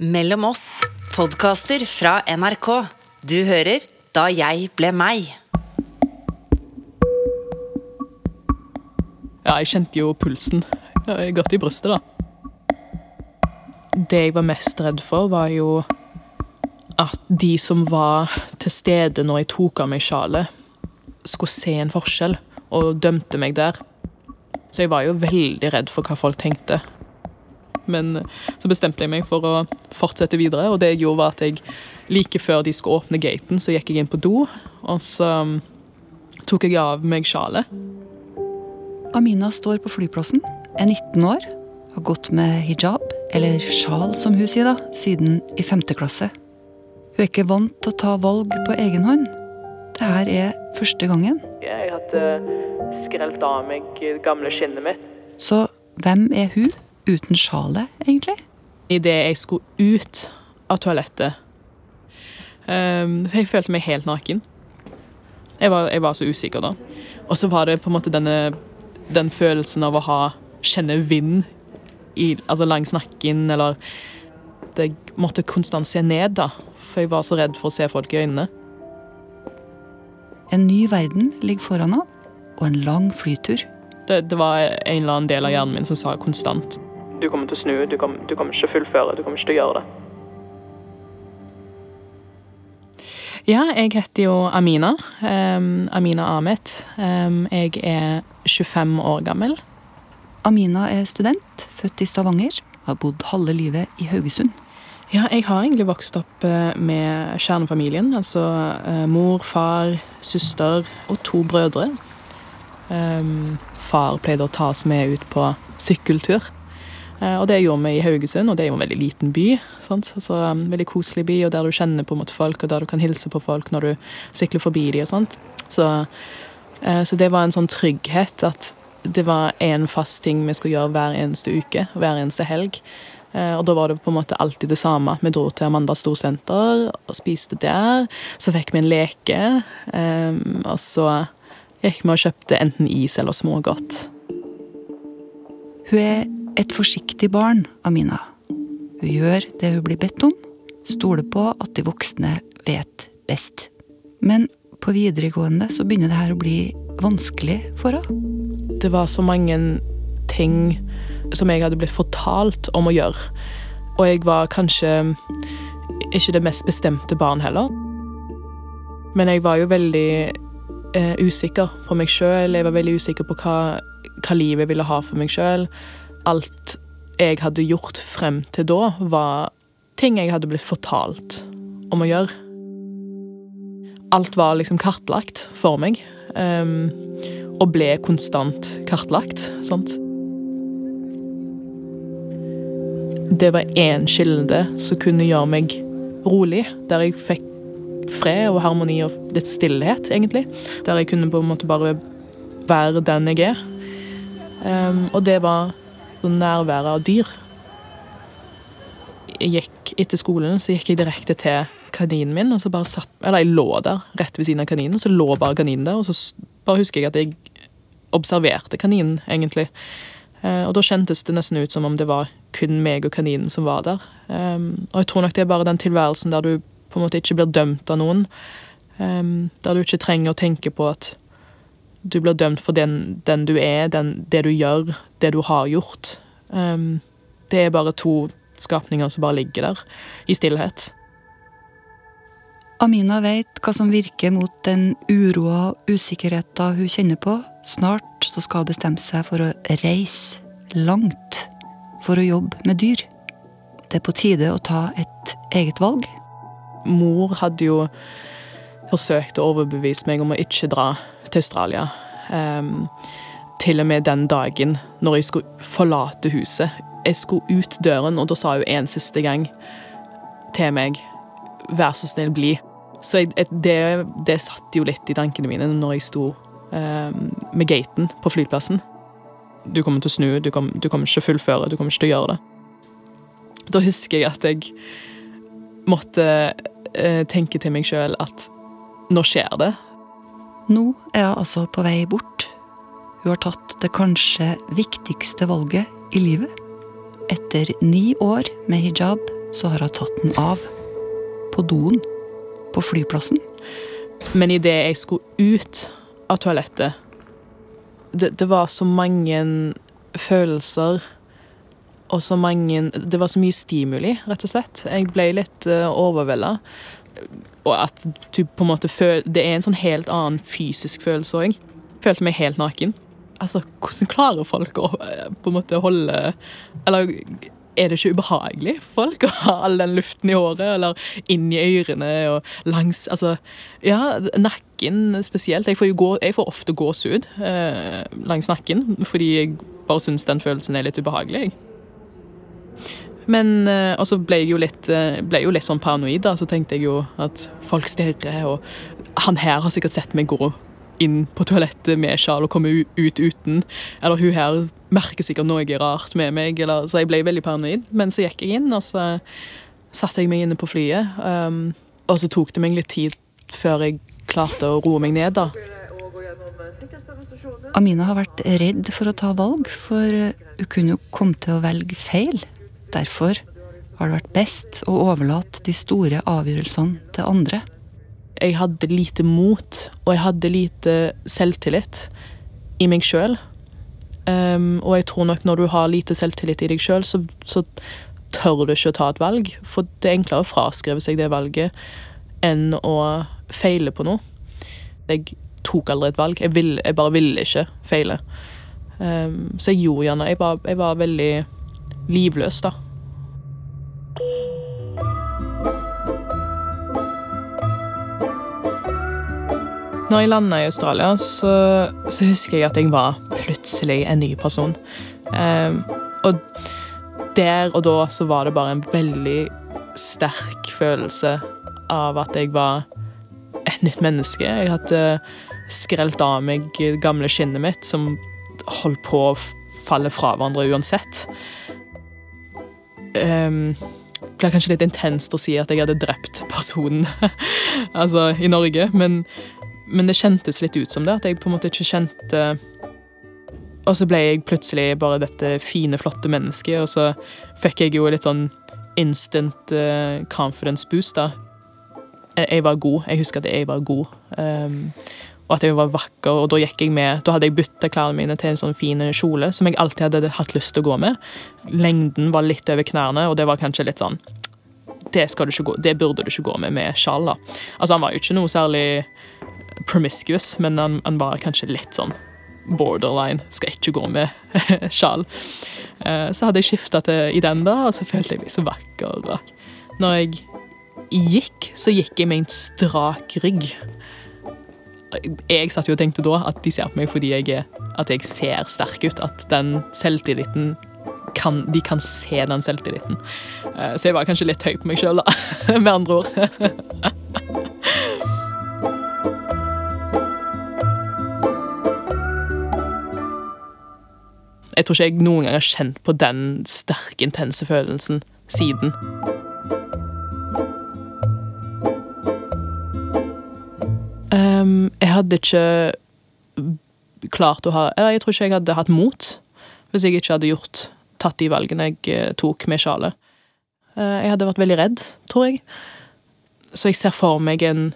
Mellom oss, podkaster fra NRK. Du hører Da jeg ble meg. Ja, jeg kjente jo pulsen godt i brystet, da. Det jeg var mest redd for, var jo at de som var til stede når jeg tok av meg sjalet, skulle se en forskjell og dømte meg der. Så jeg var jo veldig redd for hva folk tenkte. Men så bestemte jeg meg for å fortsette videre, og det jeg gjorde var at jeg like før de skulle åpne gaten, så gikk jeg inn på do, og så um, tok jeg av meg sjalet. Amina står på flyplassen, er 19 år, har gått med hijab, eller sjal som hun sier da, siden i femte klasse. Hun er ikke vant til å ta valg på egen hånd. her er første gangen. Jeg hadde skrelt av meg det gamle skinnet mitt. Så hvem er hun uten sjalet, egentlig? Idet jeg skulle ut av toalettet um, Jeg følte meg helt naken. Jeg var, jeg var, så usikker da. Og så var det på en måte denne den følelsen av å ha kjenne vind i, altså langs nakken, eller Jeg måtte konstant se ned, da, for jeg var så redd for å se folk i øynene. En ny verden ligger foran henne, og en lang flytur. Det, det, var en eller annen del av hjernen min som sa konstant Du kommer til å snu, du kommer, du kommer ikke til å fullføre, du kommer ikke til å gjøre det. Ja, jeg heter jo Amina. Um, Amina Ahmed. Um, jeg er 25 år gammel. Amina er student, født i Stavanger. Har bodd halve livet i Haugesund. Ja, jeg har egentlig vokst opp eh, med kjernefamilien. Altså uh, mor, far, søster og to brødre. Um, far pleide å ta oss med ut på sykkeltur. Uh, og det gjorde vi i Haugesund, og det er jo en veldig liten by. Sant? Så, um, veldig koselig by, og der du kjenner på en måte folk, og der du kan hilse på folk når du sykler forbi dem og sånt. Så, uh, så det var en sånn trygghet at det var én fast ting vi skulle gjøre hver eneste uke, hver eneste helg. Eh, og da var det på en måte alltid det samme. Vi dro til Amanda Storsenter og spiste der. Så fikk vi en leke, og så gikk vi og kjøpte enten is eller smågodt. Hun er et forsiktig barn, Amina. Hun gjør det hun blir bedt om, stoler på at de voksne vet best. Men på videregående så begynner det her å bli vanskelig for henne det var så mange ting som jeg hadde blitt fortalt om å gjøre. Og jeg var kanskje ikke det mest bestemte barn heller. Men jeg var jo veldig eh, usikker på meg sjøl. Jeg var veldig usikker på hva, hva livet ville ha for meg sjøl. Alt jeg hadde gjort frem til da, var ting jeg hadde blitt fortalt om å gjøre. Alt var liksom kartlagt for meg. Um, og ble konstant kartlagt. sant? Det var én kilde som kunne gjøre meg rolig, der jeg fikk fred og harmoni og litt stillhet, egentlig. Der jeg kunne på en måte bare være den jeg er. Um, og det var nærværet av dyr. Jeg gikk Etter skolen så gikk jeg direkte til kaninen min. og så bare satt, Eller jeg lå der rett ved siden av kaninen, og så lå bare kaninen der. Og så bare husker jeg at jeg observerte kaninen, egentlig. Eh, og da kjentes det nesten ut som om det var kun meg og kaninen som var der. Um, og jeg tror nok det er bare den tilværelsen der du på en måte ikke blir dømt av noen. Um, der du ikke trenger å tenke på at du blir dømt for den, den du er, den, det du gjør, det du har gjort. Um, det er bare to skapninger som bare ligger der, i stillhet. Amina vet hva som virker mot den uroa og usikkerheten hun kjenner på. Snart så skal hun bestemme seg for å reise langt for å jobbe med dyr. Det er på tide å ta et eget valg. Mor hadde jo forsøkt å overbevise meg om å ikke dra til Australia. Um, til og med den dagen når jeg skulle forlate huset. Jeg skulle ut døren, og da sa hun en siste gang til meg Vær så snill, bli. Så jeg, det, det satt jo litt i tankene mine når jeg sto um, med gaten på flyplassen. Du kommer til å snu, du, kom, du kommer ikke til å fullføre, du kommer ikke til å gjøre det. Da husker jeg at jeg måtte uh, tenke til meg sjøl at nå skjer det. Nå er hun altså på vei bort. Hun har tatt det kanskje viktigste valget i livet. Etter ni år med hijab, så har hun tatt den av. På doen. På flyplassen. Men idet jeg skulle ut av toalettet det, det var så mange følelser og så mange Det var så mye stimuli, rett og slett. Jeg ble litt uh, overvelda. Og at du på en måte føler Det er en sånn helt annen fysisk følelse òg. Følte meg helt naken. Altså, hvordan klarer folk å eh, på en måte holde Eller er det ikke ubehagelig for folk å ha all den luften i håret, eller inn i ørene og langs Altså, ja, nakken spesielt. Jeg får, gå, jeg får ofte gåsehud eh, langs nakken fordi jeg bare syns den følelsen er litt ubehagelig. Men eh, Og så ble jeg jo litt, eh, ble jo litt sånn paranoid, da. Så tenkte jeg jo at folk stirrer, og han her har sikkert sett meg gå inn på toalettet med sjal og komme ut uten. Eller hun her merker sikkert noe rart med meg. Eller, så jeg ble veldig paranoid. Men så gikk jeg inn, og så satte jeg meg inne på flyet. Um, og så tok det meg litt tid før jeg klarte å roe meg ned, da. Amina har vært redd for å ta valg, for hun kunne jo komme til å velge feil. Derfor har det vært best å overlate de store avgjørelsene til andre jeg hadde lite mot, og jeg hadde lite selvtillit i meg sjøl. Um, ehm, og jeg tror nok når du har lite selvtillit i deg sjøl, så, så, tør du ikke å ta et valg. For det er enklere å fraskrive seg det valget enn å feile på noe. Jeg tok aldri et valg. Jeg, ville, jeg bare ville ikke feile. Um, så jeg gjorde gjerne jeg var, jeg var veldig livløs, da. Når jeg landa i Australia, så, så, husker jeg at jeg var plutselig en ny person. Um, og der og da så var det bare en veldig sterk følelse av at jeg var et nytt menneske. Jeg hadde skrelt av meg gamle skinnet mitt, som holdt på å falle fra hverandre uansett. Um, det blir kanskje litt intenst å si at jeg hadde drept personen altså, i Norge, men men det kjentes litt ut som det, at jeg på en måte ikke kjente Og så ble jeg plutselig bare dette fine, flotte mennesket, og så fikk jeg jo litt sånn instant uh, confidence boost, da. Jeg, var god. Jeg husker at jeg var god. Um, og at jeg var vakker, og da gikk jeg med Da hadde jeg bytta klærne mine til en sånn fin kjole som jeg alltid hadde hatt lyst til å gå med. Lengden var litt over knærne, og det var kanskje litt sånn det, gå, det burde du ikke gå med med sjal. da. Altså, Han var jo ikke noe særlig promiscuous, men han, han, var kanskje litt sånn borderline. Skal ikke gå med sjal. Eh, så hadde jeg skifta i den, da, og så følte jeg meg så vakker. Når jeg gikk, så gikk jeg med en strak rygg. Jeg satt jo og tenkte da at de ser på meg fordi jeg, at jeg ser sterk ut. At den selvtilliten kan, De kan se den selvtilliten. Eh, så jeg var kanskje litt høy på meg sjøl, da. Med andre ord. Jeg tror ikke jeg noen gang har kjent på den sterke, intense følelsen siden. Hadde ikke klart å ha Eller jeg tror ikke jeg hadde hatt mot hvis jeg ikke hadde gjort tatt de valgene jeg eh, tok med sjalet. Uh, jeg hadde vært veldig redd, tror jeg. Så jeg ser for meg en,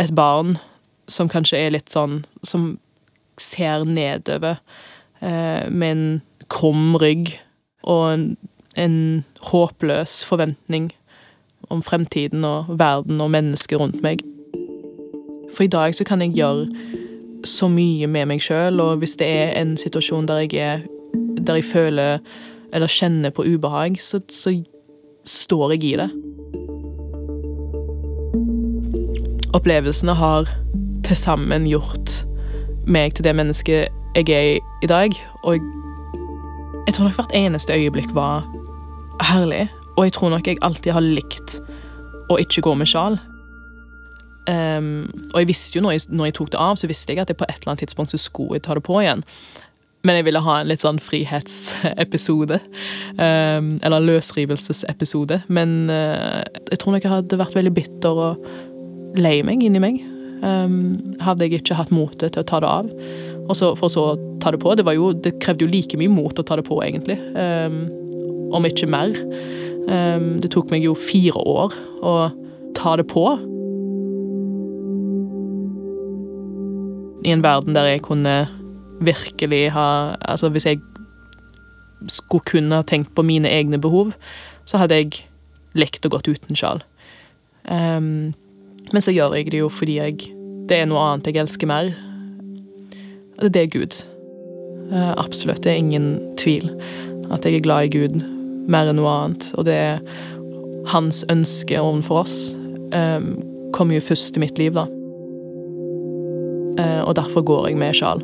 et barn som kanskje er litt sånn Som ser nedover Eh, med en krum rygg og en, en håpløs forventning om fremtiden og verden og mennesket rundt meg. For i dag så kan jeg gjøre så mye med meg sjøl, og hvis det er en situasjon der jeg er Der jeg føler eller kjenner på ubehag, så, så står jeg i det. Opplevelsene har til sammen gjort meg til det mennesket jeg er i dag. Og jeg tror nok hvert eneste øyeblikk var herlig. Og jeg tror nok jeg alltid har likt å ikke gå med sjal. Um, og jeg visste jo når jeg, når jeg, tok det av, så visste jeg at jeg på et eller annet tidspunkt så skulle jeg ta det på igjen. Men jeg ville ha en litt sånn frihetsepisode. Um, eller løsrivelsesepisode. Men uh, jeg tror nok jeg hadde vært veldig bitter og lei meg inni meg. Um, hadde jeg ikke hatt motet til å ta det av. Og så, for så å ta det på. Det, jo, det, krevde jo like mye mot å ta det på, egentlig. Um, om ikke mer. Det tok meg jo fire år å ta det på. I en verden der jeg kunne virkelig ha Altså hvis jeg skulle kunne ha tenkt på mine egne behov, så hadde jeg lekt og gått uten sjal. Um, men så gjør jeg det jo fordi jeg Det er noe annet jeg elsker mer. Det er Gud. Uh, absolutt. Det er ingen tvil. At jeg er glad i Gud mer enn noe annet. Og det er hans ønske overfor oss. Um, kommer jo først i mitt liv, da. Uh, og derfor går jeg med sjal.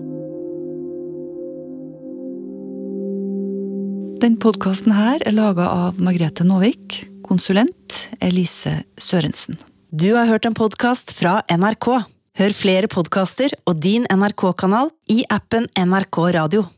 Den podkasten her er laga av Margrethe Nåvik, konsulent Elise Sørensen. Du har hørt en podkast fra NRK. Hør flere podkaster og din NRK-kanal i appen NRK Radio.